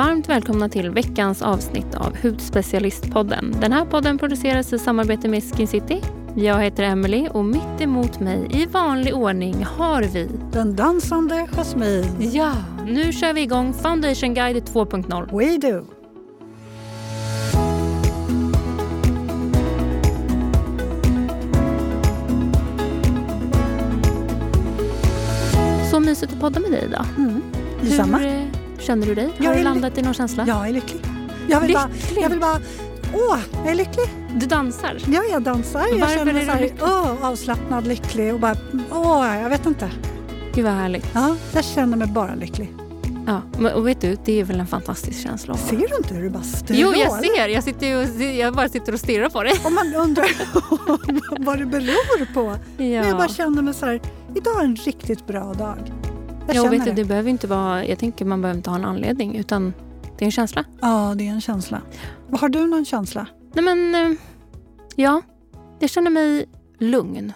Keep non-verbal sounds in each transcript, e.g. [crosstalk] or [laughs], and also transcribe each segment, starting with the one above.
varmt välkomna till veckans avsnitt av Hudspecialistpodden. Den här podden produceras i samarbete med Skin City. Jag heter Emily och mitt emot mig i vanlig ordning har vi... Den dansande Jasmine. Ja, nu kör vi igång Foundation Guide 2.0. We do. Så mysigt att podda med dig idag. Mm. Detsamma. Hur eh, känner du dig? Har Jag du landat i någon känsla? Jag är lycklig. Jag vill, bara, Lycklig? jag vill bara... Åh, jag är lycklig. Du dansar? Ja, jag dansar. Jag Varför känner är mig så här, lycklig? åh, avslappnad, lycklig och bara... Åh, jag vet inte. Gud vad härligt. Ja, jag känner mig bara lycklig. Ja, och vet du, det är väl en fantastisk känsla. Ser du inte hur du bara strålar? Jo, jag ser. Jag, sitter och- jag bara sitter och stirrar på dig. Och man undrar [laughs] vad det beror på. Men jag bara känner mig så här, idag är en riktigt bra dag. Jag vet du, det. det behöver inte vara, jag tänker man behöver inte ha en anledning utan det är en känsla. Ja, det är en känsla. Har du någon känsla? Nej men, eh, ja. Jag känner mig lugn.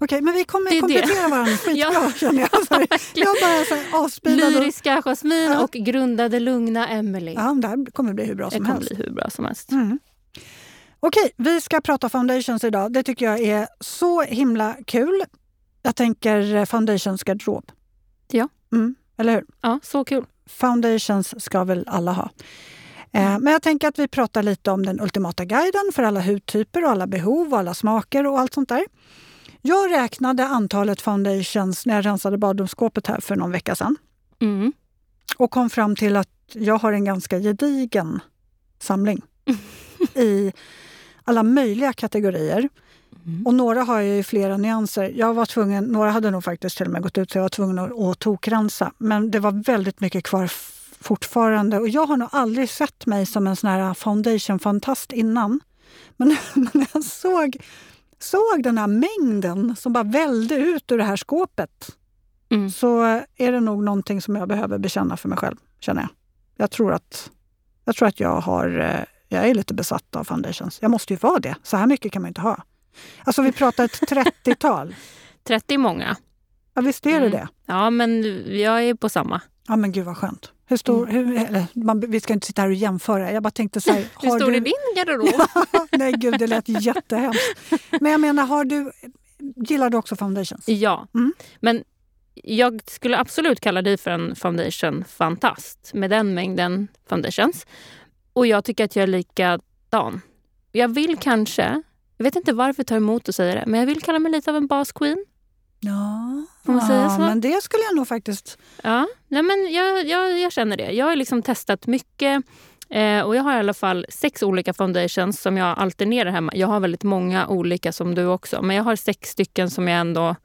Okej, men vi kommer Det det. komplettera varandra [laughs] skitbra Ja. känner jag. Så här, jag bara så här avspelad och... Lyriska Jasmine Ja. och grundade lugna Emily. Ja, det här kommer bli hur bra det som kommer helst. bli hur bra som helst. Mm. Okej, vi ska prata foundations idag. Det tycker jag är så himla kul. Jag tänker eh, foundations garderob. Ja. Mm, eller hur? Ja, så kul. Foundations ska väl alla ha. Eh, men jag tänker att vi pratar lite om den ultimata guiden för alla hudtyper och alla behov och alla smaker och allt sånt där. Jag räknade antalet foundations när jag rensade badrumsskåpet här för någon vecka sedan Mm. och kom fram till att jag har en ganska gedigen samling [laughs] i alla möjliga kategorier. Mm. Och några har jag i flera nyanser. Jag var tvungen, några hade nog faktiskt till och med gått ut så jag var tvungen att, att tokrensa. Men det var väldigt mycket kvar fortfarande. Och jag har nog aldrig sett mig som en sån här foundation-fantast innan. [laughs] Men när jag såg, såg den här mängden som bara vällde ut ur det här skåpet Mm. så är det nog någonting som jag behöver bekänna för mig själv, känner jag. Jag tror att jag, tror att jag, har, eh, jag är lite besatt av foundations. Jag måste ju vara det. Så här mycket kan man ju inte ha. Alltså vi pratar ett 30-tal. 30 är många. Ja, visst är det Mm. det? Ja, men jag är på samma. Ja men gud vad skönt. Hur stor, hur, eller, man, vi ska inte sitta här och jämföra. Jag bara tänkte så här, Mm. [laughs] Hur stor du, är din garderob? [laughs] Nej gud, det lät jättehemskt. Men jag menar, har du, gillar du också foundations? Ja, Mm. men jag skulle absolut kalla dig för en foundation-fantast med den mängden foundations. Och jag tycker att jag är likadan. Jag vill kanske, jag vet inte varför jag tar emot att säga det, men jag vill kalla mig lite av en bas queen. Ja, ja, men det skulle jag nog faktiskt... Ja, nej men jag, jag, jag känner det. Jag har liksom testat mycket eh, och jag har i alla fall sex olika foundations som jag alternerar hemma. Jag har väldigt många olika som du också, men jag har sex stycken som jag ändå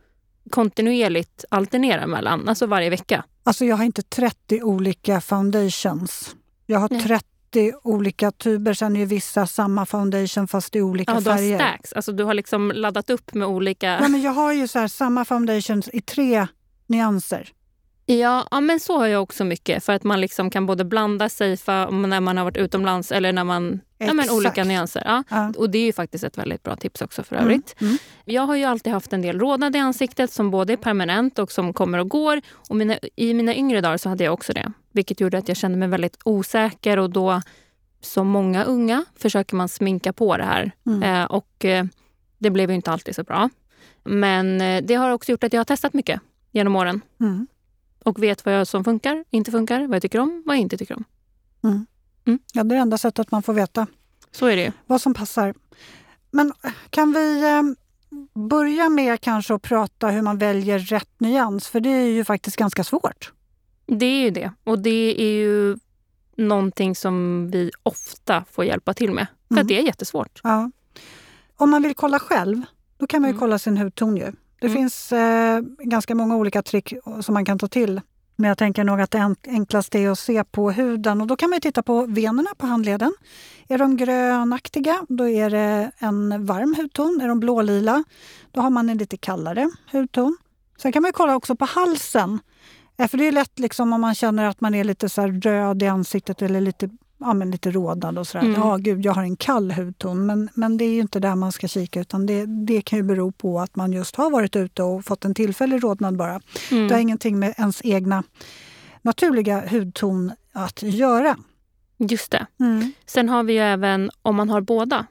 kontinuerligt alternerar mellan, alltså varje vecka. Alltså jag har inte 30 olika foundations. Jag har Nej. 30 olika tuber. Sen är ju vissa samma foundation fast i olika Ja, du har färger. stacks, alltså du har liksom laddat upp med olika... Ja, men jag har ju så här, samma foundations i tre nyanser. Ja, ja, men så har jag också mycket. För att man liksom kan både blanda safea när man har varit utomlands eller när man... Ja, men olika nyanser. Ja. Ja. Och det är ju faktiskt ett väldigt bra tips också för Mm, övrigt. mm. Jag har ju alltid haft en del rodnad i ansiktet som både är permanent och som kommer och går. Och mina, I mina yngre dagar så hade jag också det. Vilket gjorde att jag kände mig väldigt osäker och då, som många unga, försöker man sminka på det här. Mm. Eh, och eh, det blev ju inte alltid så bra. Men eh, det har också gjort att jag har testat mycket genom åren. Mm. Och vet vad jag som funkar, inte funkar, vad jag tycker om, vad jag inte tycker om. Ja, det är det enda sättet man får veta Så är det ju. vad som passar. Men kan vi eh, börja med kanske att prata hur man väljer rätt nyans? För det är ju faktiskt ganska svårt. Det är ju det. Och det är ju någonting som vi ofta får hjälpa till med. För Mm. det är jättesvårt. Ja. Om man vill kolla själv, då kan man ju Mm. kolla sin hudton. Ju. Det Mm. finns eh, ganska många olika trick som man kan ta till. Men jag tänker nog att det en- enklaste är att se på huden. Och då kan man titta på venerna på handleden. Är de grönaktiga, då är det en varm hudton. Är de blålila, då har man en lite kallare hudton. Sen kan man kolla också på halsen. För det är lätt liksom om man känner att man är lite så röd i ansiktet eller lite, ja, men lite rodnad och sådär. Mm. Ja, gud, jag har en kall hudton. Men, men det är ju inte där man ska kika utan det, det kan ju bero på att man just har varit ute och fått en tillfällig rodnad bara. Mm. Det har ingenting med ens egna naturliga hudton att göra. Just det. Mm. Sen har vi ju även, om man har båda,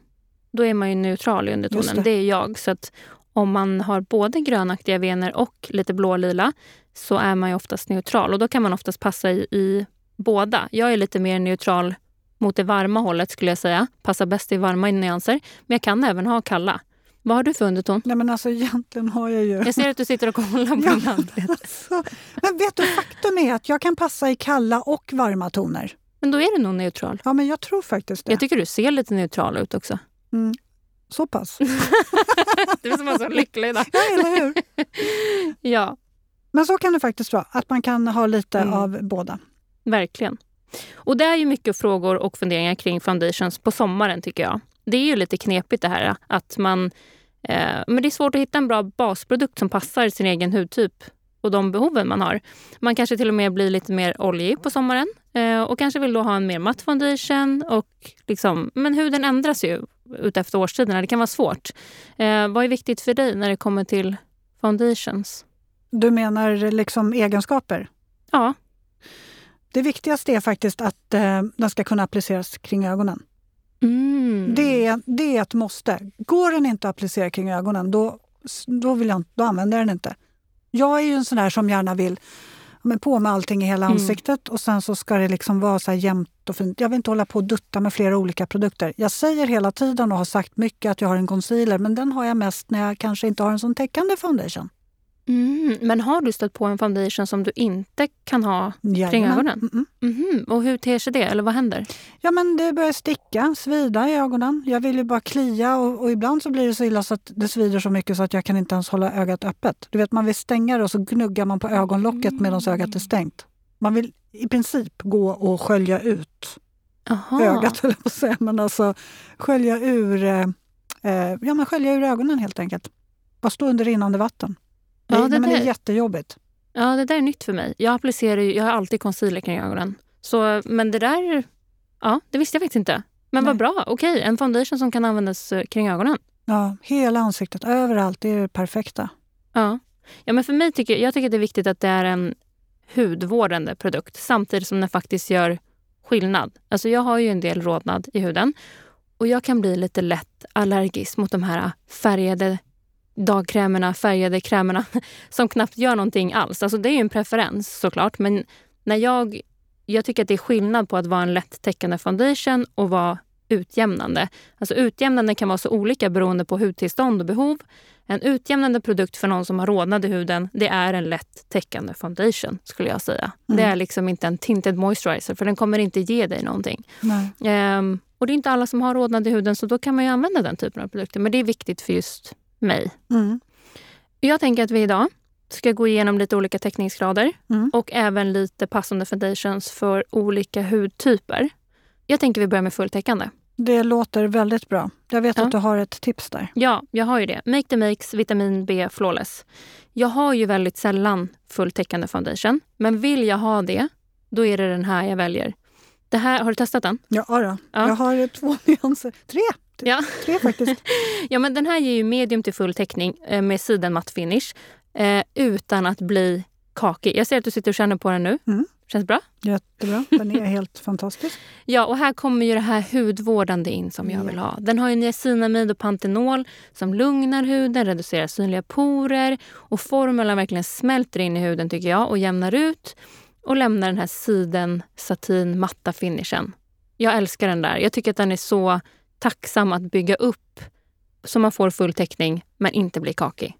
då är man ju neutral i undertonen. det. Det. är jag. Så att om man har både grönaktiga vener och lite blålila så är man ju oftast neutral. Och då kan man oftast passa i, i båda. Jag är lite mer neutral mot det varma hållet skulle jag säga. Passar bäst i varma nyanser. Men jag kan även ha kalla. Vad har du för underton? Nej, men alltså egentligen har jag ju... Jag ser att du sitter och kollar på Ja, handled. alltså, men vet du, faktum är att jag kan passa i kalla och varma toner. Men då är du nog neutral. Ja, men jag tror faktiskt det. Jag tycker du ser lite neutral ut också. Mm. Så pass. [laughs] Du som var så lycklig idag. Ja, eller hur? [laughs] Ja, Men så kan det faktiskt vara, att man kan ha lite Mm. av båda. verkligen. Och det är ju mycket frågor och funderingar kring foundations på sommaren tycker jag. Det är ju lite knepigt det här att man... Eh, men det är svårt att hitta en bra basprodukt som passar sin egen hudtyp och de behoven man har. Man kanske till och med blir lite mer oljig på sommaren eh, och kanske vill då ha en mer matt foundation. Och liksom, men huden ändras ju utefter årstiderna. Det kan vara svårt. Eh, vad är viktigt för dig när det kommer till foundations? Du menar liksom egenskaper? Ja, Det viktigaste är faktiskt att eh, den ska kunna appliceras kring ögonen. mm. Det, är, det är ett måste. Går den inte att applicera kring ögonen, då, då, vill jag, då använder jag den inte. Jag är ju en sån där som gärna vill men på med allting i hela Mm. ansiktet och sen så ska det liksom vara så här jämnt och fint. Jag vill inte hålla på och dutta med flera olika produkter. Jag säger hela tiden och har sagt mycket att jag har en concealer, men den har jag mest när jag kanske inte har en sån täckande foundation. Mm. Men har du stött på en foundation som du inte kan ha kring Jajamän. ögonen? Mm, mm. Och hur ter sig det? Eller vad händer? Ja, men det börjar sticka, svida i ögonen. Jag vill ju bara klia och, och ibland så blir det så illa så att det svider så mycket så att jag kan inte ens hålla ögat öppet. Du vet, man vill stänga det och så gnuggar man på ögonlocket medan ögat är stängt. Man vill i princip gå och skölja ut Aha. ögat, [laughs] jag på att säga, men alltså skölja ur, eh, eh, ja, men skölja ur ögonen helt enkelt. Bara stå under rinnande vatten. Det, Ja, nej, det men det är jättejobbigt. Ja, det där är nytt för mig. Jag applicerar jag har alltid concealer kring ögonen. Så, men det där, ja, det visste jag faktiskt inte. Men vad bra. Okej, en foundation som kan användas eh, kring ögonen. Ja, hela ansiktet, överallt, det är det perfekta. Ja. ja men för mig tycker jag tycker att det är viktigt att det är en hudvårdande produkt samtidigt som den faktiskt gör skillnad. Alltså jag har ju en del rodnad i huden och jag kan bli lite lätt allergisk mot de här färgade dagkrämerna, färgade krämerna [laughs] som knappt gör någonting alls. Alltså det är ju en preferens såklart, men när jag, jag tycker att det är skillnad på att vara en lätt täckande foundation och vara utjämnande. Alltså utjämnande kan vara så olika beroende på hudtillstånd och behov. En utjämnande produkt för någon som har rodnad i huden, det är en lätt täckande foundation skulle jag säga. Mm. Det är liksom inte en tinted moisturizer för den kommer inte ge dig någonting. Ehm, och det är inte alla som har rodnad i huden så då kan man ju använda den typen av produkter. Men det är viktigt för just mig. Mm. Jag tänker att vi idag ska gå igenom lite olika täckningsgrader Mm. och även lite passande foundations för olika hudtyper. Jag tänker vi börjar med fulltäckande. Det låter väldigt bra. Jag vet Ja. att du har ett tips där. Ja, jag har ju det. Make the Makes Vitamin B Flawless. Jag har ju väldigt sällan fulltäckande foundation. Men vill jag ha det, då är det den här jag väljer. Det här, har du testat den? Ja, då. Ja. Jag har två [laughs] nyanser. Tre! Ja. Tre faktiskt. [laughs] Ja, men den här ger ju medium till full täckning eh, med sidenmatt finish eh, utan att bli kakig. Jag ser att du sitter och känner på den nu. Mm. Känns bra? Jättebra. Den är helt [laughs] fantastisk. Ja, och här kommer ju det här hudvårdande in som jag vill ha. Den har ju niacinamid och pantenol som lugnar huden, reducerar synliga porer och formulan verkligen smälter in i huden tycker jag och jämnar ut och lämnar den här siden, satin, matta finishen. Jag älskar den där. Jag tycker att den är så tacksam att bygga upp så man får full täckning men inte blir kakig.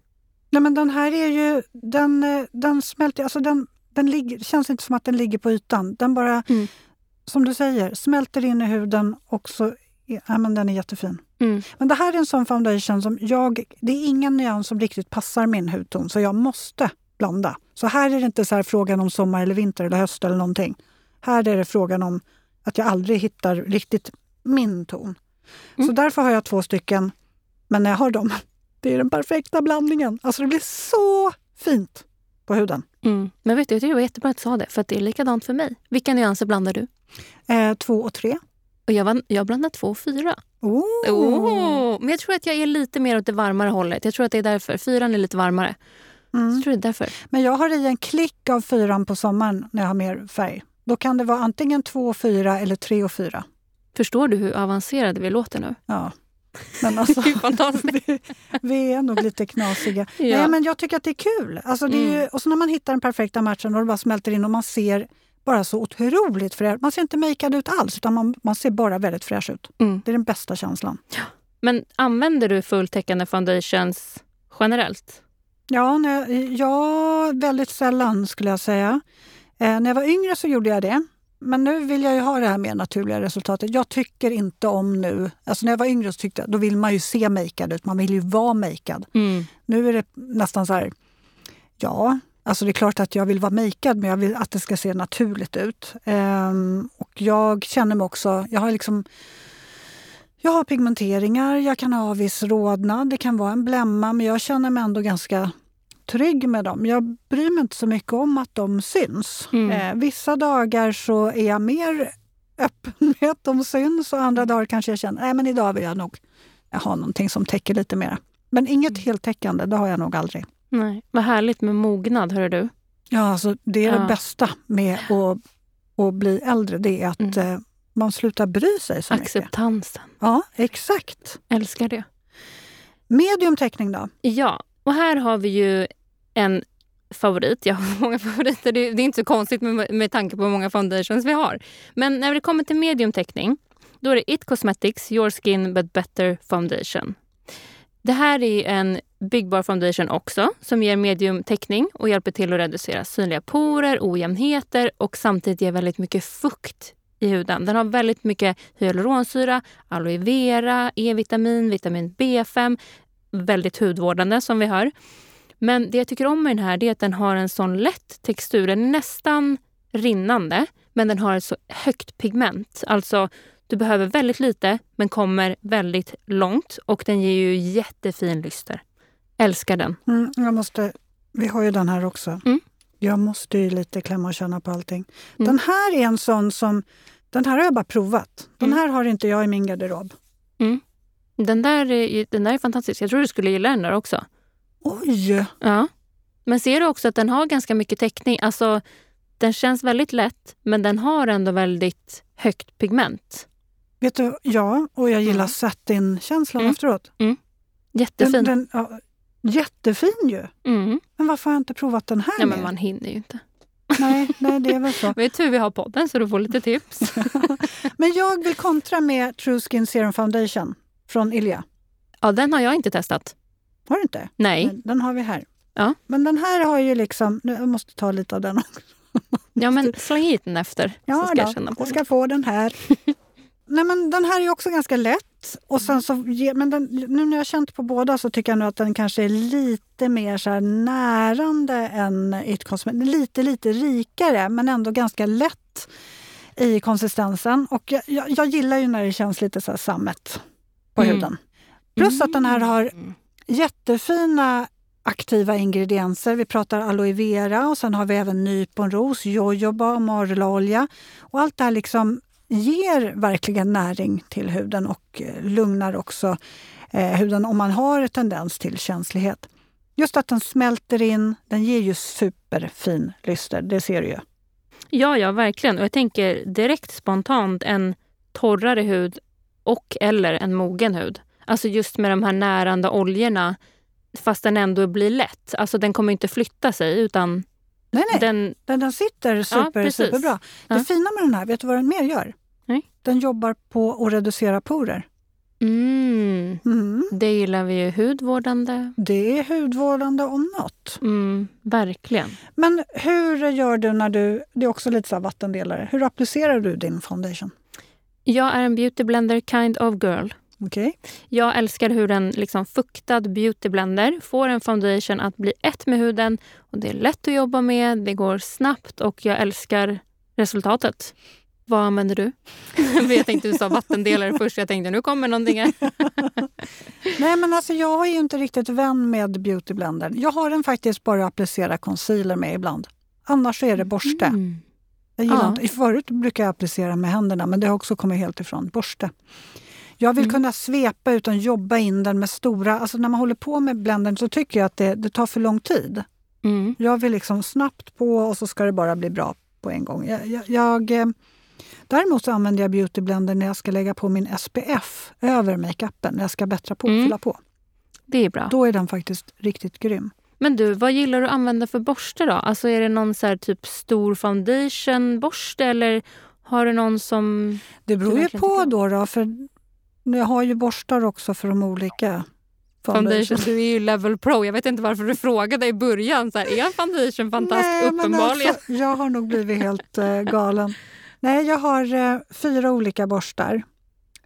Nej, men den här är ju... Den, eh, den smälter... Alltså den, den ligger, det känns inte som att den ligger på ytan. Den bara, Mm. som du säger, smälter in i huden och så... Ja, men den är jättefin. Mm. Men det här är en sån foundation som jag... Det är ingen nyans som riktigt passar min hudton, så jag måste blanda. Så här är det inte så frågan om sommar eller vinter eller höst eller någonting. Här är det frågan om att jag aldrig hittar riktigt min ton. Så Mm. därför har jag två stycken. Men när jag har dem, det är den perfekta blandningen. Alltså det blir så fint på huden. Mm. Men vet du, jag tycker det var jättebra att du sa det, för det är likadant för mig. Vilka nyanser blandar du? Eh, två och tre. Och jag, jag blandar två och fyra. Oh. Oh. Men jag tror att jag är lite mer åt det varmare hållet. Jag tror att det är därför. Fyran är lite varmare. Mm. Jag tror det är därför. Men jag har i en klick av fyran på sommaren när jag har mer färg. Då kan det vara antingen 2 och 4 eller 3 och 4. Förstår du hur avancerade vi låter nu? Ja. Men alltså, [laughs] Det är fantastiskt. [laughs] vi, vi är nog lite knasiga. [laughs] Ja. Nej, men jag tycker att det är kul. Alltså, det är ju, Mm. och så när man hittar den perfekta matchen och det bara smälter in och man ser bara så otroligt fräsch Man ser inte makead ut alls, utan man, man ser bara väldigt fräsch ut. Mm. Det är den bästa känslan. Men använder du fulltäckande foundations generellt? Ja, när, ja, väldigt sällan skulle jag säga. Eh, när jag var yngre så gjorde jag det. Men nu vill jag ju ha det här mer naturliga resultatet. Jag tycker inte om nu... Alltså när jag var yngre så tyckte jag, då vill man ju se makead ut. Man vill ju vara makead. Mm. Nu är det nästan så här... Ja, alltså det är klart att jag vill vara makead men jag vill att det ska se naturligt ut. Ehm, och jag känner mig också... Jag har liksom... Jag har pigmenteringar, jag kan ha viss rodnad, det kan vara en blämma men jag känner mig ändå ganska trygg med dem. Jag bryr mig inte så mycket om att de syns. Mm. Eh, vissa dagar så är jag mer öppen [laughs] med att de syns och andra dagar kanske jag känner nej men idag vill jag nog ha någonting som täcker lite mer. Men inget Mm. heltäckande, det har jag nog aldrig. Nej. Vad härligt med mognad, hörru du. Ja, alltså, det är Ja. det bästa med att, att bli äldre, det är att Mm. eh, man slutar bry sig så mycket. Acceptansen. Ja, exakt. Älskar det. Mediumteckning då? Ja, och här har vi ju en favorit. Jag har [laughs] många favoriter. Det, det är inte så konstigt med, med tanke på hur många foundations vi har. Men när det kommer till mediumteckning, då är det It Cosmetics Your Skin But Better Foundation. Det här är en byggbar foundation också som ger mediumtäckning och hjälper till att reducera synliga porer, ojämnheter och samtidigt ger väldigt mycket fukt i huden. Den har väldigt mycket hyaluronsyra, aloe vera, E-vitamin, vitamin B5, väldigt hudvårdande som vi hör. Men det jag tycker om med den här är att den har en sån lätt textur. Den är nästan rinnande, men den har ett så högt pigment. Alltså, du behöver väldigt lite, men kommer väldigt långt. Och den ger ju jättefin lyster. Älskar den. Mm, jag måste, vi har ju den här också. Mm. Jag måste ju lite klämma och känna på allting. Mm. Den här är en sån som... Den här har jag bara provat. Den Mm. här har inte jag i min garderob. Den där, är, den där är fantastisk. Jag tror du skulle gilla den där också. Oj! Ja. Men ser du också att den har ganska mycket täckning? Alltså, den känns väldigt lätt, men den har ändå väldigt högt pigment. Vet du, ja, och jag gillar Mm. satin-känslan Mm. efteråt. Jättefin. Den, den, ja, jättefin ju! Mm. Men varför har jag inte provat den här mer? men man hinner ju inte. nej, nej, det är väl så. Det är tur vi har podden så du får lite tips. [laughs] Men jag vill kontra med True Skin Serum Foundation från Ilia. Ja, den har jag inte testat. Har du inte? Nej. Men Den har vi här. Ja. Men den här har ju liksom... Nu, jag måste ta lite av den också. Ja, men släng hit den efter. så Ja, ska jag då, känna på jag ska få den här. [laughs] Nej, men den här är ju också ganska lätt. Och sen så, men den, nu när jag har känt på båda så tycker jag nog att den kanske är lite mer så närande än It Cosmetics. Lite, lite rikare men ändå ganska lätt i konsistensen. Och jag, jag, jag gillar ju när det känns lite så sammet på Mm. huden. Plus att den här har Mm. jättefina aktiva ingredienser. Vi pratar aloe vera och sen har vi även nyponros, jojoba marulolja. Och allt det här liksom ger verkligen näring till huden och eh, lugnar också eh, huden om man har tendens till känslighet. Just att den smälter in, den ger ju superfin lyster, det ser du ju. Ja, ja, verkligen. Och jag tänker direkt spontant en torrare hud och eller en mogen hud. Alltså just med de här närande oljorna, fast den ändå blir lätt. Alltså den kommer inte flytta sig utan Nej, nej, den... den, den sitter super, precis. superbra. Ja. Det fina med den här, vet du vad den mer gör? Nej. Den jobbar på att reducera porer. Mm, Mm. det gillar vi ju. Hudvårdande. Det är hudvårdande om något. Mm, verkligen. Men hur gör du när du... Det är också lite så vattendelare. Hur applicerar du din foundation? Jag är en beauty blender kind of girl. Okej. Jag älskar hur en liksom fuktad beautyblender får en foundation att bli ett med huden. Och Det är lätt att jobba med, det går snabbt och jag älskar resultatet. Vad använder du? [laughs] jag tänkte du sa vattendelare först. Jag tänkte nu kommer någonting här. [laughs] Nej, men alltså jag är ju inte riktigt vän med beautyblendern. Jag har den faktiskt bara att applicera concealer med ibland. Annars är det borste. Mm. Jag gillar Ja. inte. Förut brukade jag applicera med händerna, men det har också kommit helt ifrån borste. Jag vill Mm. kunna svepa utan jobba in den med stora... Alltså när man håller på med blendern så tycker jag att det, det tar för lång tid. Mm. Jag vill liksom snabbt på och så ska det bara bli bra på en gång. Jag, jag, jag, eh, däremot så använder jag beautyblender när jag ska lägga på min SPF över makeupen, när jag ska bättra på, Mm. fylla på. Det är bra. Då är den faktiskt riktigt grym. Men du, vad gillar du att använda för borste då? Alltså är det någon så här typ stor foundationborste eller har du någon som... Det beror ju på då, då, för jag har ju borstar också för de olika Foundation. Du är ju level pro. Jag vet inte varför du frågade i början. Så här, är foundation fantast? Nej, men Uppenbarligen. Alltså, jag har nog blivit helt eh, galen. Nej, jag har eh, fyra olika borstar.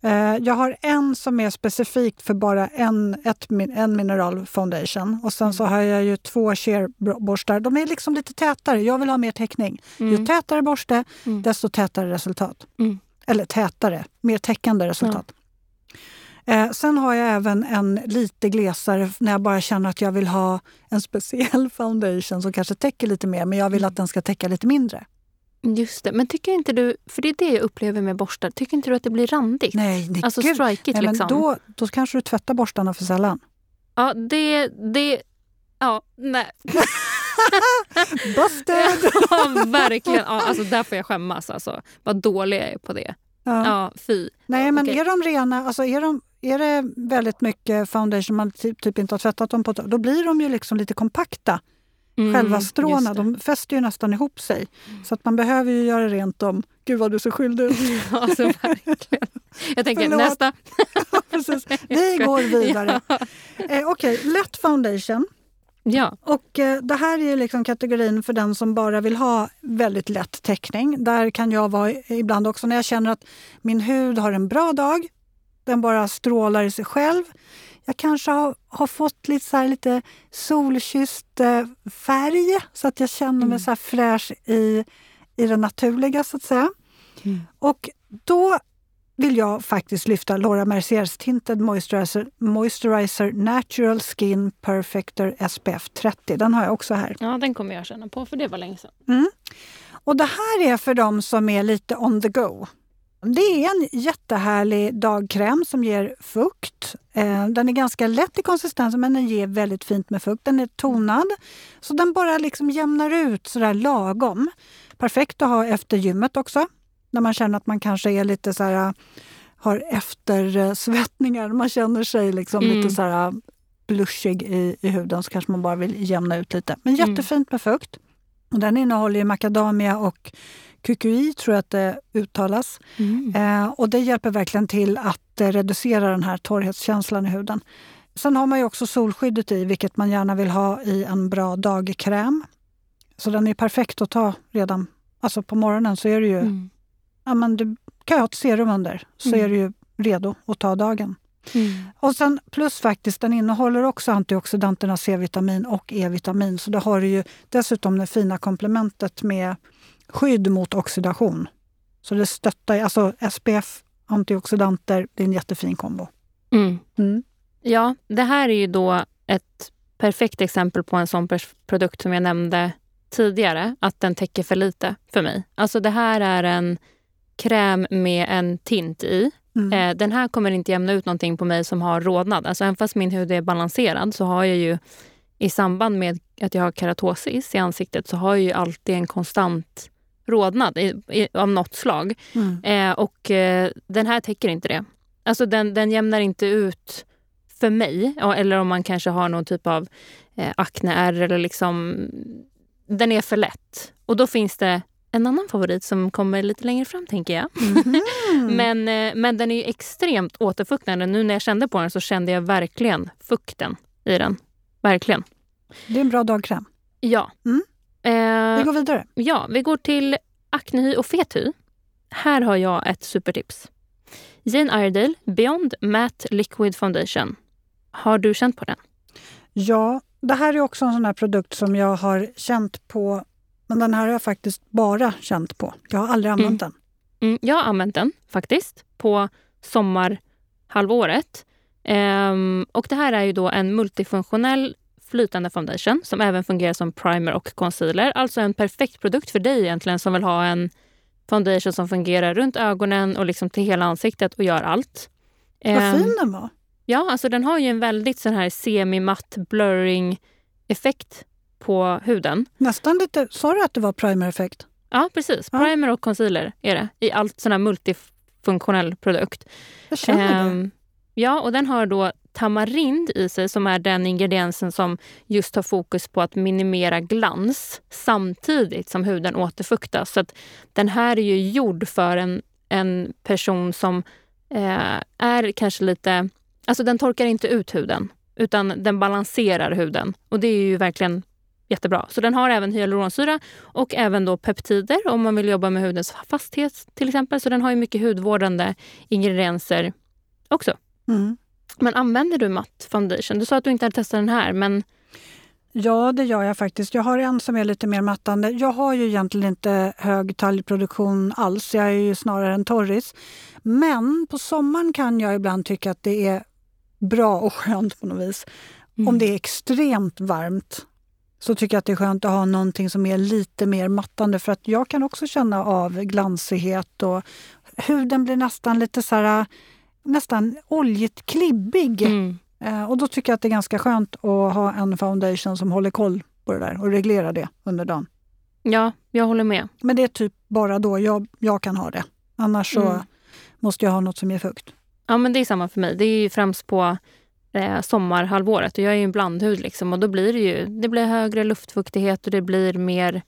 Eh, jag har en som är specifikt för bara en, ett, en mineral foundation. Och sen så Mm. har jag ju två sheer-borstar. De är liksom lite tätare. Jag vill ha mer täckning. Ju Mm. tätare borste, Mm. desto tätare resultat. Mm. Eller tätare, mer täckande resultat. Eh, sen har jag även en lite glesare när jag bara känner att jag vill ha en speciell [laughs] foundation som kanske täcker lite mer men jag vill att den ska täcka lite mindre. Just det. Men tycker inte du, för det är det jag upplever med borstar, tycker inte du att det blir randigt? Nej, nej, Alltså gud. strikigt Nej, liksom. då, då kanske du tvättar borstarna för sällan. Ja, det... det ja, nej. [laughs] Busted! [laughs] ja, verkligen. Ja, alltså, där får jag skämmas. Alltså. Vad dålig jag är på det. Ja. Ja, fy. Nej, men Okej. är de rena, alltså är, de, är det väldigt mycket foundation man typ, typ inte har tvättat dem på då blir de ju liksom lite kompakta. Mm, Själva stråna, de fäster ju nästan ihop sig. Så att man behöver ju göra rent dem. Gud vad du så skyldig [laughs] ut. Alltså, verkligen. Jag tänker Förlåt. nästa. [laughs] Precis. Vi går vidare. Ja. Eh, Okej, lätt foundation. ja. Och eh, det här är liksom kategorin för den som bara vill ha väldigt lätt täckning. Där kan jag vara ibland också när jag känner att min hud har en bra dag. Den bara strålar i sig själv. Jag kanske har, har fått lite, så här, lite solkysst eh, färg så att jag känner mig Mm. så fräsch i, i det naturliga så att säga. Mm. Och då vill jag faktiskt lyfta Laura Merciers Tinted Moisturizer, Moisturizer Natural Skin Perfector SPF 30. Den har jag också här. ja, den kommer jag känna på för det var länge sedan. Mm. Och det här är för dem som är lite on the go. Det är en jättehärlig dagkräm som ger fukt. Eh, Den är ganska lätt i konsistensen men den ger väldigt fint med fukt. Den är tonad så den bara liksom jämnar ut sådär lagom. Perfekt att ha efter gymmet också. När man känner att man kanske är lite så här, har eftersvettningar. Man känner sig liksom Mm. lite så här blushig i, i huden så kanske man bara vill jämna ut lite. Men Mm. jättefint med fukt. Och den innehåller ju macadamia och kukui, tror jag att det uttalas. Mm. Eh, och det hjälper verkligen till att eh, reducera den här torrhetskänslan i huden. Sen har man ju också solskyddet i, vilket man gärna vill ha i en bra dagkräm. Så den är perfekt att ta redan alltså på morgonen. så är det ju, Mm. ja, men Du kan ha ett serum under, så Mm. är du ju redo att ta dagen. Mm. Och sen plus faktiskt, den innehåller också antioxidanterna C-vitamin och E-vitamin. Så då har du ju dessutom det fina komplementet med skydd mot oxidation. Så det stöttar, alltså SPF, antioxidanter, det är en jättefin kombo. Mm. Mm. Ja, det här är ju då ett perfekt exempel på en sån produkt som jag nämnde tidigare, att den täcker för lite för mig. Alltså det här är en kräm med en tint i. Mm. Eh, den här kommer inte jämna ut någonting på mig som har rodnad. Alltså även fast min hud är balanserad så har jag ju i samband med att jag har keratosis i ansiktet så har jag ju alltid en konstant rodnad i, i, av något slag. Mm. Eh, och eh, den här täcker inte det. Alltså den, den jämnar inte ut för mig. Eller om man kanske har någon typ av eh, akneärr eller liksom... Den är för lätt. Och då finns det en annan favorit som kommer lite längre fram tänker jag. Mhm. [laughs] Men, eh, men den är ju extremt återfuktande. Nu när jag kände på den så kände jag verkligen fukten i den. Verkligen. Det är en bra dagkräm. Ja. Mm. Eh, Vi går vidare. Ja, vi går till aknehy och fethy. Här har jag ett supertips. Jane Iredale Beyond Matte Liquid Foundation. Har du känt på den? Ja, det här är också en sån här produkt som jag har känt på, men den här har jag faktiskt bara känt på. Jag har aldrig använt den. Mm, jag har använt den faktiskt på sommarhalvåret. Ehm, och det här är ju då en multifunktionell flytande foundation som även fungerar som primer och concealer. Alltså en perfekt produkt för dig egentligen som vill ha en foundation som fungerar runt ögonen och liksom till hela ansiktet och gör allt. Vad Ehm, fin den var. Ja, alltså den har ju en väldigt sån här semi-matt blurring effekt på huden. Nästan lite... Sa du att det var primer-effekt? Ja, precis. Ja. Primer och concealer är det. I allt sån här multifunktionell produkt. Jag känner det. Ehm, ja, och den har då tamarind i sig som är den ingrediensen som just har fokus på att minimera glans samtidigt som huden återfuktas. Så att den här är ju gjord för en, en person som eh, är kanske lite... Alltså den torkar inte ut huden utan den balanserar huden. Och det är ju verkligen jättebra. Så den har även hyaluronsyra och även då peptider om man vill jobba med hudens fasthet till exempel. Så den har ju mycket hudvårdande ingredienser också. Mm. Men använder du matt foundation? Du sa att du inte hade testat den här, men Ja, det gör jag faktiskt. Jag har en som är lite mer mattande. Jag har ju egentligen inte hög talgproduktion alls. Jag är ju snarare en torris. Men på sommaren kan jag ibland tycka att det är bra och skönt på något vis. Mm. Om det är extremt varmt så tycker jag att det är skönt att ha någonting som är lite mer mattande för att jag kan också känna av glansighet och huden blir nästan lite så här, nästan oljigt klibbig. mm. Eh, Och då tycker jag att det är ganska skönt att ha en foundation som håller koll på det där och reglerar det under dagen. ja, jag håller med. Men det är typ bara då jag, jag kan ha det. Annars så Mm. måste jag ha något som ger fukt. Ja, men det är samma för mig. Det är ju främst på eh, sommarhalvåret och jag är ju en blandhud liksom och då blir det ju det blir högre luftfuktighet och det blir mer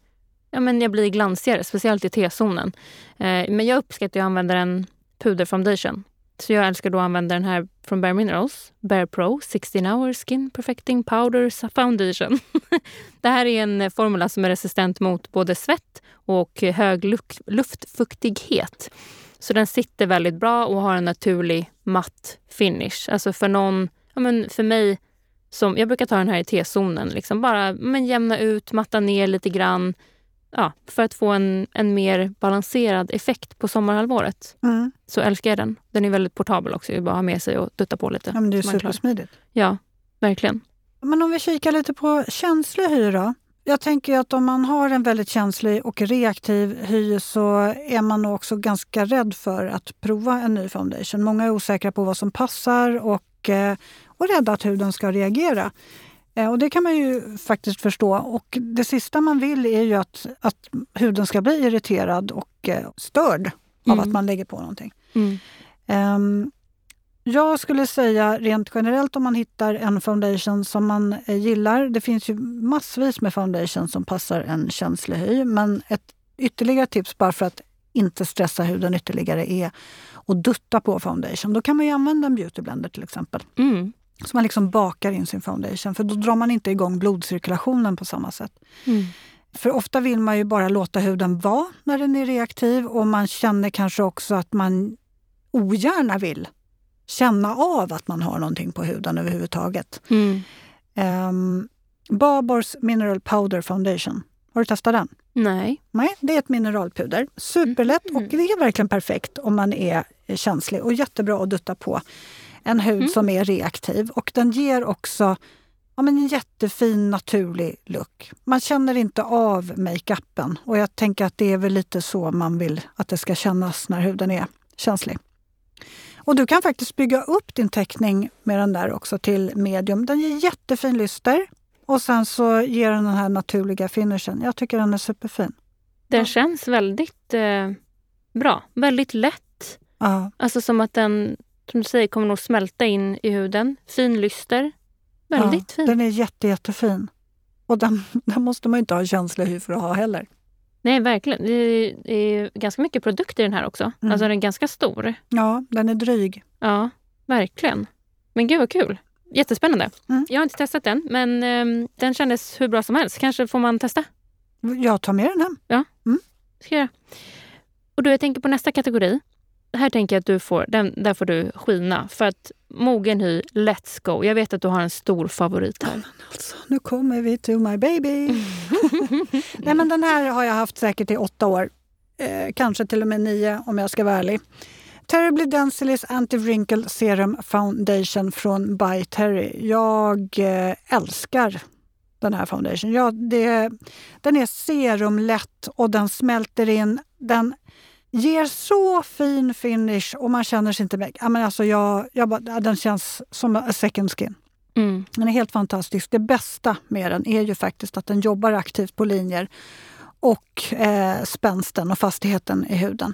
Ja, men jag blir glansigare, speciellt i T-zonen. Eh, men jag uppskattar att använda en puderfoundation. Så jag älskar då att använda den här från Bare Minerals, Bare Pro 16 hour skin perfecting powder foundation. [laughs] det här är en eh, formula som är resistent mot både svett och hög luftfuktighet. Så den sitter väldigt bra och har en naturlig matt finish. Alltså för någon, ja men för mig, som, jag brukar ta den här i T-zonen. Liksom bara men jämna ut, matta ner lite grann. Ja, för att få en, en mer balanserad effekt på sommarhalvåret. Mm. Så älskar jag den. Den är väldigt portabel också. Det är bara att ha med sig och dutta på lite. Ja, men det är supersmidigt. Ja, verkligen. Men om vi kikar lite på känslig hy då? Jag tänker att om man har en väldigt känslig och reaktiv hy så är man nog också ganska rädd för att prova en ny foundation. Många är osäkra på vad som passar och, eh, och rädda att huden ska reagera. Eh, Och det kan man ju faktiskt förstå. Och det sista man vill är ju att, att huden ska bli irriterad och eh, störd av Mm. att man lägger på någonting. Mm. Ehm, jag skulle säga rent generellt om man hittar en foundation som man eh, gillar. Det finns ju massvis med foundation som passar en känslig hy. Men ett ytterligare tips bara för att inte stressa huden ytterligare är att dutta på foundation. Då kan man ju använda en beautyblender till exempel. Mm. Så man liksom bakar in sin foundation för då drar man inte igång blodcirkulationen på samma sätt. Mm. För ofta vill man ju bara låta huden vara när den är reaktiv och man känner kanske också att man ogärna vill känna av att man har någonting på huden överhuvudtaget. Mm. Um, Babors Mineral Powder Foundation. Har du testat den? Nej. Nej, det är ett mineralpuder. Superlätt Mhm. och det är verkligen perfekt om man är känslig och jättebra att dutta på en hud Mm. som är reaktiv. Och den ger också ja, men en jättefin naturlig look. Man känner inte av makeupen och jag tänker att det är väl lite så man vill att det ska kännas när huden är känslig. Och du kan faktiskt bygga upp din teckning med den där också till medium. Den ger jättefin lyster och sen så ger den den här naturliga finishen. Jag tycker den är superfin. Den Ja. känns väldigt eh, bra. Väldigt lätt. Ja. Alltså som att den, som du säger, kommer nog smälta in i huden. Fin lyster. Väldigt ja, fin. Den är jätte, jättefin. Och den, [laughs] den måste man inte ha känslig hy för att ha heller. Nej, verkligen. Det är, det är ganska mycket produkter i den här också. Mm. Alltså den är ganska stor. Ja, den är dryg. Ja, verkligen. Men gud vad kul. Jättespännande. Mm. Jag har inte testat den, men ehm, den kändes hur bra som helst. Kanske får man testa. Jag tar med den hem. Ska jag göra. Och då jag tänker på nästa kategori. Här tänker jag att du får, den, där får du skina. För att mogen hy, let's go. Jag vet att du har en stor favorit här. Alltså, nu kommer vi to my baby. [laughs] Nej, men den här har jag haft säkert i åtta år. Eh, kanske till och med nio om jag ska vara ärlig. Terribly Densillys Anti-Wrinkle Serum Foundation från By Terry. Jag eh, älskar den här foundation. Ja, det, den är serumlätt och den smälter in. Den ger så fin finish och man känner sig inte... Ja, men alltså jag, jag bara, den känns som a second skin. Mm. Den är helt fantastisk. Det bästa med den är ju faktiskt att den jobbar aktivt på linjer och eh, spänsten och fastigheten i huden.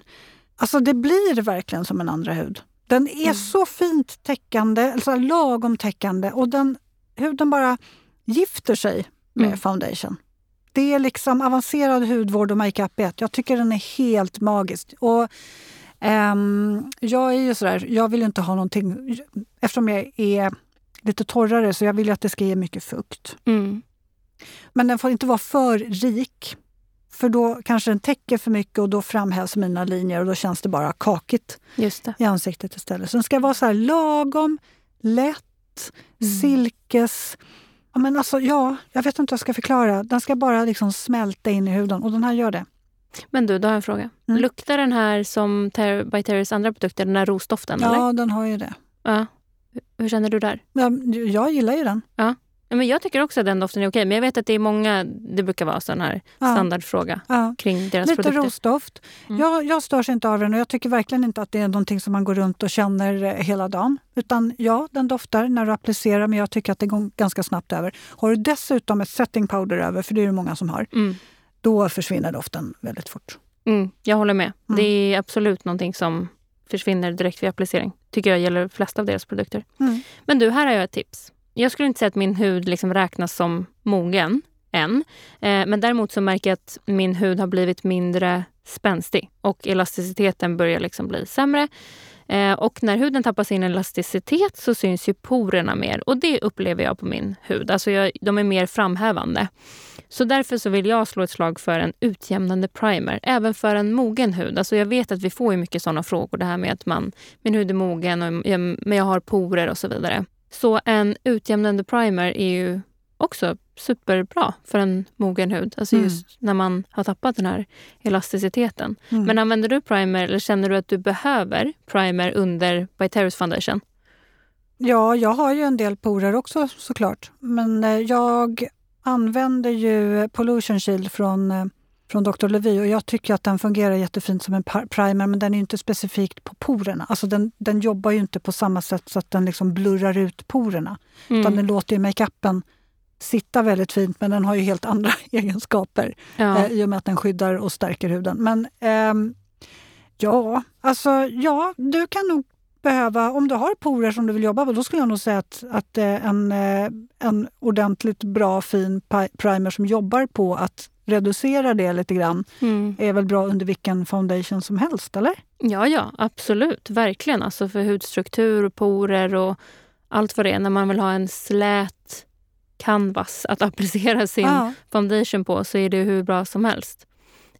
Alltså det blir verkligen som en andra hud. Den är mm. så fint täckande, alltså lagom täckande och den, huden bara gifter sig med mm. foundation. Det är liksom avancerad hudvård och makeup i ett. Jag tycker den är helt magisk. Och, um, jag är ju sådär, jag vill inte ha någonting... Eftersom jag är lite torrare så jag vill att det ska ge mycket fukt. Mm. Men den får inte vara för rik. För då kanske den täcker för mycket och då framhävs mina linjer och då känns det bara kakigt i ansiktet istället. Så den ska vara så lagom, lätt, mm. silkes... Ja, men alltså, ja, jag vet inte hur jag ska förklara. Den ska bara liksom smälta in i huden och den här gör det. Men du, då har jag en fråga. Mm. Luktar den här som Ter By Terrys andra produkter, den här rosdoften? Ja, eller? den har ju det. Ja. Hur känner du där? Ja, jag gillar ju den. Ja. Men jag tycker också att den doften är okej. Men jag vet att det är många, det brukar vara sån här ja. standardfråga ja. kring deras Lite produkter. Lite rosdoft. Mm. Jag, jag störs inte av den och jag tycker verkligen inte att det är någonting som man går runt och känner eh, hela dagen. Utan ja, den doftar när du applicerar men jag tycker att det går ganska snabbt över. Har du dessutom ett setting powder över, för det är det många som har, mm. då försvinner doften väldigt fort. Mm, jag håller med. Mm. Det är absolut någonting som försvinner direkt vid applicering. Tycker jag gäller de flesta av deras produkter. Mm. Men du, här har jag ett tips. Jag skulle inte säga att min hud liksom räknas som mogen än. Eh, men däremot så märker jag att min hud har blivit mindre spänstig och elasticiteten börjar liksom bli sämre. Eh, och när huden tappar sin elasticitet så syns ju porerna mer och det upplever jag på min hud. Alltså jag, de är mer framhävande. Så därför så vill jag slå ett slag för en utjämnande primer, även för en mogen hud. Alltså jag vet att vi får ju mycket sådana frågor, det här med att man, min hud är mogen, och jag, men jag har porer och så vidare. Så en utjämnande primer är ju också superbra för en mogen hud. Alltså mm. just när man har tappat den här elasticiteten. Mm. Men använder du primer eller känner du att du behöver primer under Terrace Foundation? Ja, jag har ju en del porer också såklart. Men eh, jag använder ju Pollution Shield från, eh, från Dr. Levy och jag tycker att den fungerar jättefint som en primer men den är inte specifikt på porerna. Alltså den, den jobbar ju inte på samma sätt så att den liksom blurrar ut porerna. Mm. Utan den låter makeupen sitta väldigt fint men den har ju helt andra [laughs] egenskaper ja. eh, i och med att den skyddar och stärker huden. Men eh, ja, alltså ja, du kan nog behöva, om du har porer som du vill jobba på, då skulle jag nog säga att, att eh, en, eh, en ordentligt bra fin primer som jobbar på att reducera det lite grann mm. är väl bra under vilken foundation som helst, eller? Ja, ja, absolut. Verkligen. Alltså för hudstruktur, och porer och allt vad det är. När man vill ha en slät canvas att [laughs] applicera sin ja. foundation på så är det hur bra som helst.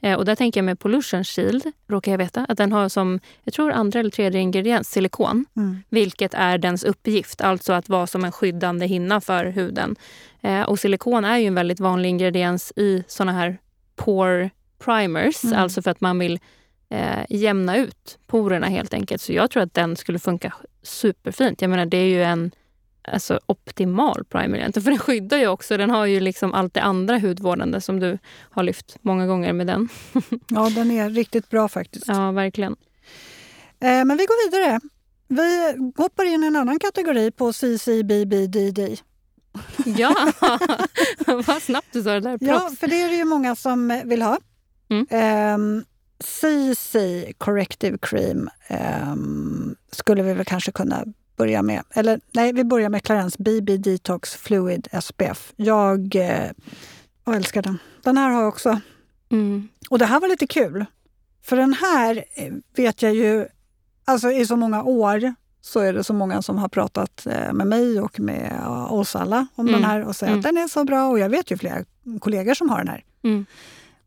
Eh, och där tänker jag med Pollution Shield, råkar jag veta, att den har som jag tror andra eller tredje ingrediens silikon. Mm. Vilket är dens uppgift, alltså att vara som en skyddande hinna för huden. Eh, och silikon är ju en väldigt vanlig ingrediens i såna här pore primers, mm. alltså för att man vill eh, jämna ut porerna helt enkelt. Så jag tror att den skulle funka superfint. Jag menar, det är ju en alltså, optimal primer. För den skyddar ju också. Den har ju liksom allt det andra hudvårdande som du har lyft många gånger med den. [laughs] ja, den är riktigt bra faktiskt. Ja, verkligen. Eh, men vi går vidare. Vi hoppar in i en annan kategori på CCBBDD. [laughs] Ja, [laughs] vad snabbt du sa det där. Props. Ja, för det är det ju många som vill ha. Mm. Um, CC Corrective Cream um, skulle vi väl kanske kunna börja med. Eller nej, vi börjar med Clarence BB Detox Fluid SPF. Jag, eh, jag älskar den. Den här har jag också. Mm. Och det här var lite kul. För den här eh, vet jag ju, alltså i så många år så är det så många som har pratat eh, med mig och med oss alla om mm. den här och säger mm. att den är så bra. Och jag vet ju flera kollegor som har den här. Mm.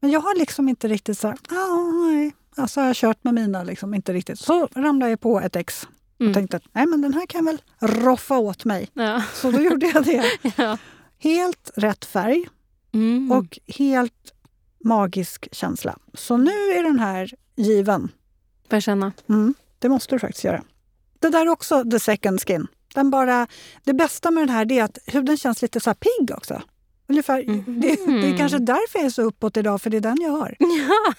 Men jag har liksom inte riktigt så här, ah, nej. Alltså jag har kört med mina, liksom, inte riktigt. Så ramlade jag på ett ex Mm. Och tänkte att nej, men den här kan väl roffa åt mig. Ja. [laughs] Så då gjorde jag det. [laughs] ja. Helt rätt färg mm. och helt magisk känsla. Så nu är den här given. Får jag känna? Mm, det måste du faktiskt göra. Det där är också the second skin. Den bara, det bästa med den här är att huden känns lite så pigg också. Ungefär, mm. det, det, är kanske därför jag är så uppåt idag, för det är den jag har. Ja,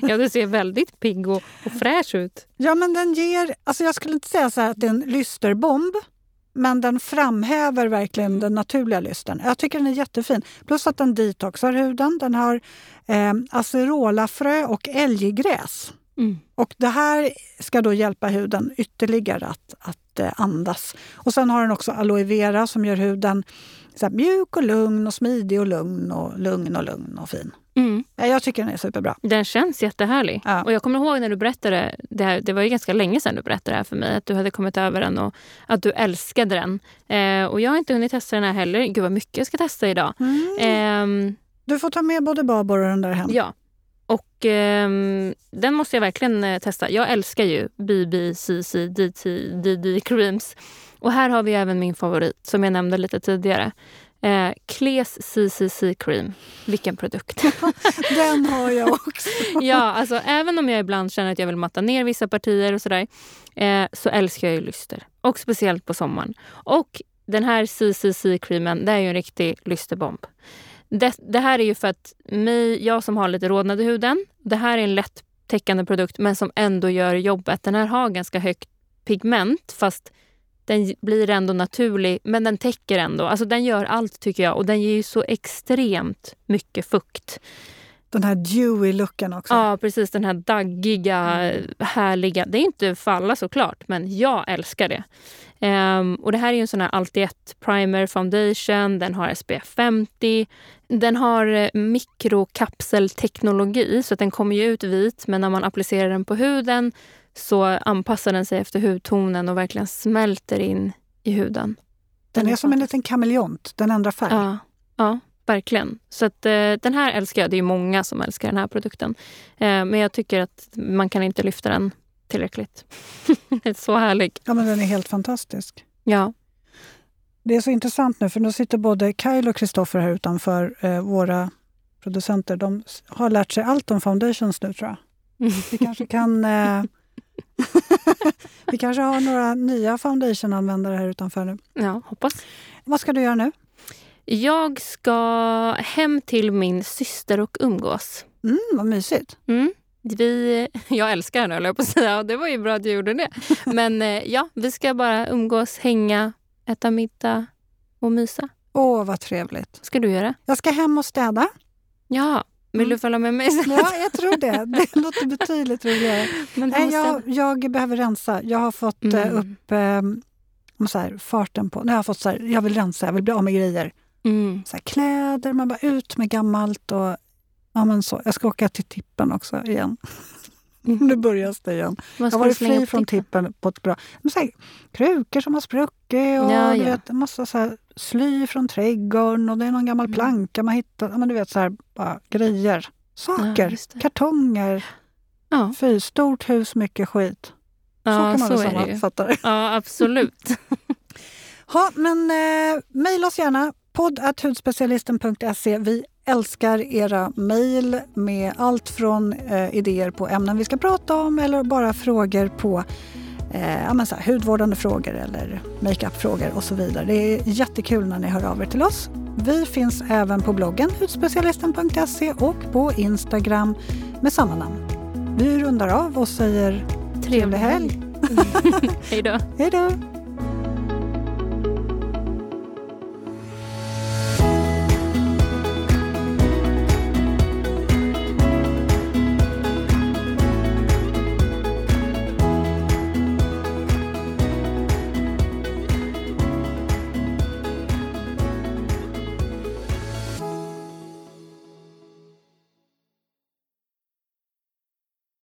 [laughs] ja du ser väldigt pigg och, och fräsch ut. Ja, men den ger... Alltså jag skulle inte säga så att det är en lysterbomb. men den framhäver verkligen den naturliga lysten. Jag tycker den är jättefin. Plus att den detoxar huden. Den har eh, acerolafrö och älggräs. Mm. Och det här ska då hjälpa huden ytterligare att, att eh, andas. Och sen har den också aloe vera som gör huden så mjuk och lugn och smidig och lugn och lugn och lugn och fin. Mm. Jag tycker den är superbra. Den känns jättehärlig. Ja. Och jag kommer ihåg när du berättade, det, här, det var ju ganska länge sedan du berättade det här för mig, att du hade kommit över den och att du älskade den. Eh, och jag har inte hunnit testa den här heller. Gud vad mycket jag ska testa idag. Mm. Eh, du får ta med både Babor och den där hem. Ja. Och eh, den måste jag verkligen eh, testa. Jag älskar ju BB, CC, DT, DD Creams. Och här har vi även min favorit som jag nämnde lite tidigare. Eh, Kles CCC Cream. Vilken produkt! [laughs] Den har jag också. [laughs] ja, alltså även om jag ibland känner att jag vill matta ner vissa partier och sådär, eh, så älskar jag ju lyster. Och speciellt på sommaren. Och den här CCC-creamen, det är ju en riktig lysterbomb. Det, det, här är ju för att mig, jag som har lite rodnad i huden, det här är en lätt täckande produkt men som ändå gör jobbet. Den här har ganska högt pigment fast den blir ändå naturlig, men den täcker ändå. Alltså den gör allt tycker jag och den ger ju så extremt mycket fukt. Den här dewy-looken också. Ja, precis. Den här daggiga, härliga. Det är inte för alla såklart, men jag älskar det. Um, och Det här är ju en sån här Alti-1 Primer Foundation. Den har SPF 50. Den har eh, mikrokapselteknologi, så att den kommer ju ut vit men när man applicerar den på huden så anpassar den sig efter hudtonen och verkligen smälter in i huden. Den, den är, som en liten kameleont, den ändrar färg. Ja, ja verkligen. Så att, eh, den här älskar jag. Det är många som älskar den här produkten. Eh, men jag tycker att man kan inte lyfta den tillräckligt. den [laughs] är så härlig. Ja, men den är helt fantastisk. Ja. Det är så intressant nu, för nu sitter både Kyle och Kristoffer här utanför, eh, våra producenter. De har lärt sig allt om foundations nu, tror jag. Vi [laughs] kanske kan eh, [laughs] Vi kanske har några nya foundation-användare här utanför nu. Ja, hoppas. Vad ska du göra nu? Jag ska hem till min syster och umgås. Mm, vad mysigt. Mm. Vi, [laughs] jag älskar henne, höll jag på att säga. Det var ju bra att du gjorde det. [laughs] Men eh, ja, vi ska bara umgås, hänga, äta middag och mysa. Åh, vad trevligt. ska du göra? Jag ska hem och städa. Ja, vill mm. du följa med mig? Ja, jag tror det. [laughs] Det låter betydligt roligare. Men Nej, jag, jag behöver rensa. Jag har fått eh, mm. upp eh, så här, farten på... Har jag, fått så här, jag vill rensa, jag vill bli av med grejer. Mm. Så kläder, man bara ut med gammalt. Och, ja, men så. Jag ska åka till tippen också igen. Mm. [laughs] nu börjar det igen. Jag har varit fri från tippen på ett bra... Men så här, krukor som har spruckit och ja, ja. Vet, en massa så här, sly från trädgården och det är någon gammal mm. planka man hittat. Men du vet, så här, bara, grejer. Saker, ja, kartonger. Ja. Fy, stort hus, mycket skit. Ja, så kan man väl sammanfatta det. Ja, absolut. [laughs] ha, men eh, mejla oss gärna. podd.hudspecialisten.se. Vi älskar era mejl med allt från eh, idéer på ämnen vi ska prata om eller bara frågor på eh, ja, så här, hudvårdande frågor eller makeupfrågor och så vidare. Det är jättekul när ni hör av er till oss. Vi finns även på bloggen hudspecialisten.se och på Instagram med samma namn. Vi rundar av och säger trevlig helg. [laughs] Hej då. Hej då.